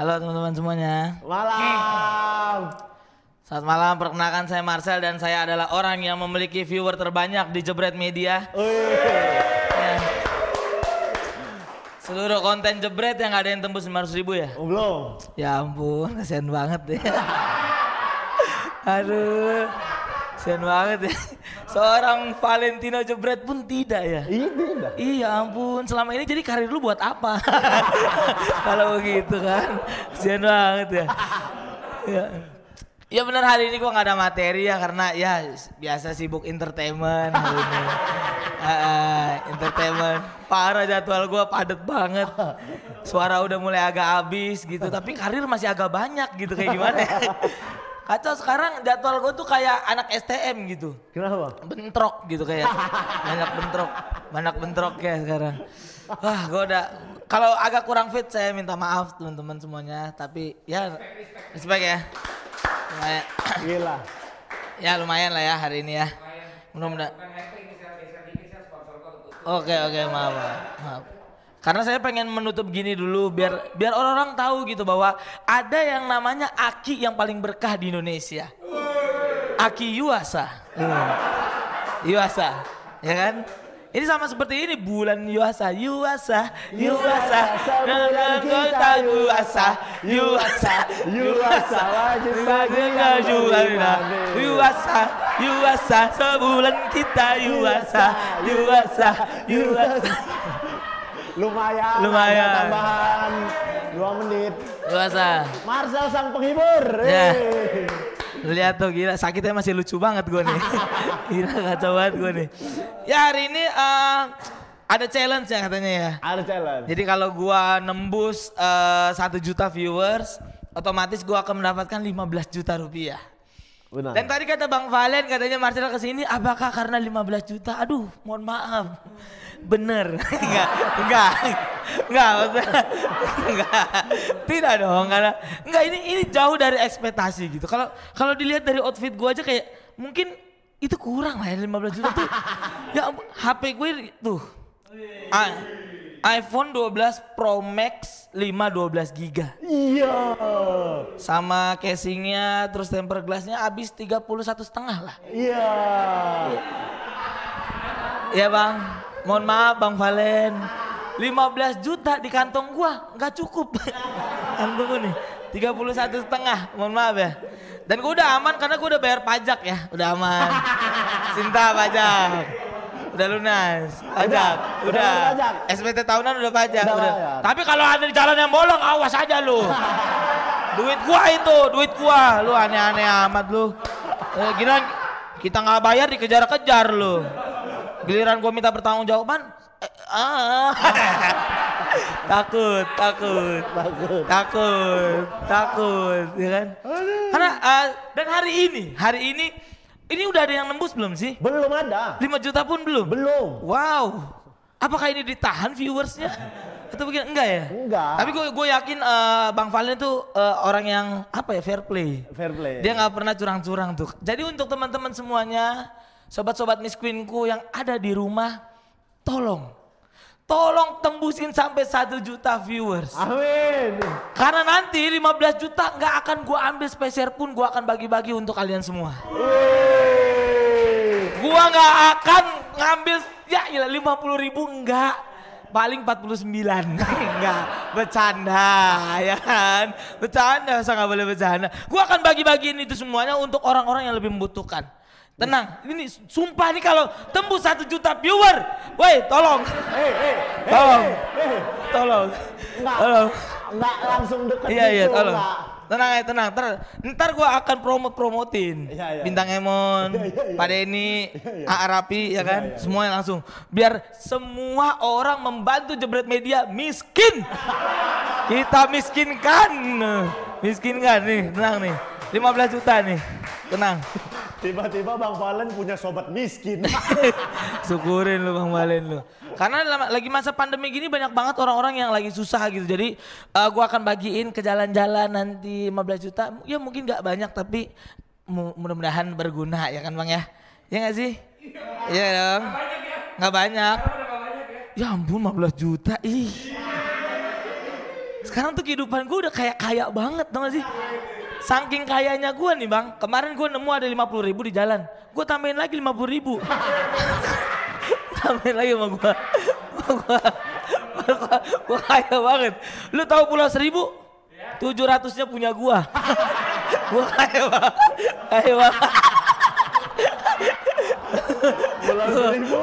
teman-teman semuanya. Malam. Selamat malam, perkenalkan saya Marcel dan saya adalah orang yang memiliki viewer terbanyak di Jebret Media. Ya. Seluruh konten Jebret yang ada yang tembus 500 ribu ya? Oh, belum. Ya ampun, kasihan banget deh. Aduh, kasihan banget ya. Seorang Valentino Jebret pun tidak ya? Iya, tidak. Iya ampun, selama ini jadi karir lu buat apa? Kalau begitu kan, kasihan banget ya. ya. Ya benar hari ini gua nggak ada materi ya karena ya biasa sibuk entertainment hari ini. Ah, entertainment. Parah jadwal gua padet banget. Suara udah mulai agak habis gitu, tapi karir masih agak banyak gitu kayak gimana ya. Kacau sekarang jadwal gua tuh kayak anak STM gitu. Kenapa? bentrok gitu kayak. Banyak bentrok. Banyak bentrok ya sekarang. Wah gue udah kalau agak kurang fit saya minta maaf teman-teman semuanya. Tapi ya respect ya. Lumayan. Gila. ya lumayan lah ya hari ini ya. Mudah-mudahan. Oke oke maaf maaf, maaf. Karena saya pengen menutup gini dulu biar biar orang-orang tahu gitu bahwa ada yang namanya Aki yang paling berkah di Indonesia. Aki Yuasa. Hmm. Yuasa, ya kan? Ini sama seperti ini bulan Yuasa, Yuasa, Yuasa, sebulan kita Yuasa, Yuasa, Yuasa, wajib Yuasa. Yuasa, Yuasa, sebulan kita Yuasa, Yuasa, Yuasa, Lumayan. Lumayan. Tambahan dua menit. Yuasa. Marcel sang penghibur. Ya. Lihat tuh gila sakitnya masih lucu banget gue nih. gila kacau banget gue nih. Ya hari ini eh, ada challenge ya katanya ya. Ada challenge. Jadi kalau gua nembus eh, satu juta viewers, otomatis gua akan mendapatkan 15 juta rupiah. Benar. Dan tadi kata Bang Valen katanya Marcel ke sini apakah karena 15 juta? Aduh, mohon maaf. Bener. enggak, enggak. Enggak, enggak. Tidak dong, karena enggak ini ini jauh dari ekspektasi gitu. Kalau kalau dilihat dari outfit gua aja kayak mungkin itu kurang lah ya 15 juta tuh. ya HP gue tuh. I- iPhone 12 Pro Max 5 12 giga. Iya. sama casingnya terus tempered glassnya habis 31 setengah lah. Iya. ya bang. Mohon maaf bang Valen. 15 juta di kantong gua nggak cukup. Kantong gua nih 31 setengah. Mohon maaf ya. Dan gua udah aman karena gua udah bayar pajak ya. Udah aman. Cinta pajak udah lunas pajak Udah, udah. SPT tahunan udah pajak Udah udah. bayar. tapi kalau ada di jalan yang bolong awas aja lu duit gua itu duit gua lu aneh-aneh amat lu eh, giliran kita nggak bayar dikejar-kejar lu giliran gua minta pertanggungjawaban eh, ah. takut takut Takut. takut takut ya kan karena eh, dan hari ini hari ini ini udah ada yang nembus belum sih Belum ada. 5 juta pun belum Belum. wow apakah ini ditahan viewersnya atau begini enggak ya Enggak. tapi gue gue yakin eh, bang Valen tuh eh, orang yang apa ya fair play Fair play. dia nggak pernah curang-curang tuh jadi untuk teman-teman semuanya sobat-sobat Miss Queenku yang ada di rumah tolong tolong tembusin sampai satu juta viewers. Amin. karena nanti 15 juta nggak akan gue ambil spesial pun gue akan bagi-bagi untuk kalian semua. Gua nggak akan ngambil ya gila 50 ribu enggak paling 49 enggak bercanda ya kan? Bercanda masa nggak boleh bercanda? Gua akan bagi-bagiin itu semuanya untuk orang-orang yang lebih membutuhkan tenang ini sumpah nih kalau tembus satu juta viewer. Woi tolong. Tolong. tolong. Tolong. Enggak langsung deket iya iya gitu, tolong. enggak. tenang ya tenang. Ntar, ntar gua akan promote promotin Iya, iya, bintang Emon Iya, iya, iya. Pak Denny iya. A Arapi ya kan? iya, iya. semuanya langsung. Biar semua orang membantu jebret media miskin. Kita miskinkan. Miskinkan nih tenang nih. 15 juta nih. Tenang Tiba-tiba Bang Valen punya sobat miskin. Syukurin lu Bang Valen lu. Karena lagi masa pandemi gini banyak banget orang-orang yang lagi susah gitu. Jadi eh, gua akan bagiin ke jalan-jalan nanti 15 juta. Ya mungkin nggak banyak tapi mu- mudah-mudahan berguna ya kan Bang ya. Ya nggak sih? Iya dong. ya? Nggak banyak. Ya ampun 15 juta ih. Sekarang tuh kehidupan gue udah kayak kaya banget tau gak sih? Saking kayanya gue nih bang, kemarin gue nemu ada 50 ribu di jalan. Gue tambahin lagi 50 ribu. tambahin lagi sama gue. gue kaya banget. Lu tahu pulau seribu? 700 nya punya gue. gue kaya banget. Kaya banget. Pulau seribu.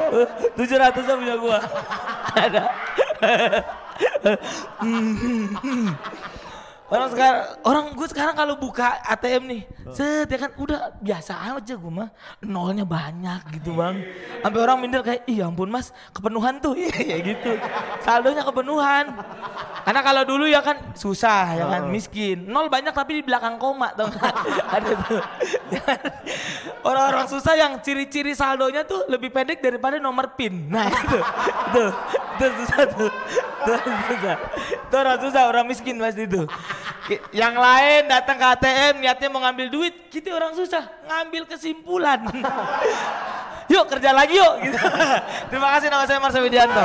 700 nya punya gue. Ada. Orang sekarang, orang gue sekarang kalau buka ATM nih, set ya kan udah biasa aja gue mah, nolnya banyak gitu bang. Sampai orang minder kayak, iya ampun mas, kepenuhan tuh, iya gitu. Saldonya kepenuhan. Karena kalau dulu ya kan susah ya kan, miskin. Nol banyak tapi di belakang koma nggak? Ada tuh. Orang-orang susah yang ciri-ciri saldonya tuh lebih pendek daripada nomor PIN. Nah itu, itu, itu susah tuh. Itu susah. Tuh susah orang miskin mas itu. Yang lain datang ke ATM niatnya mau ngambil duit, kita orang susah ngambil kesimpulan. yuk kerja lagi yuk. Gitu. Terima kasih nama saya Marcel Widianto.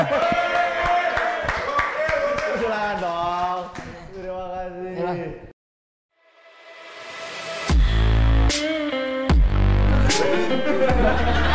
Dong. Terima kasih. Ha ha ha!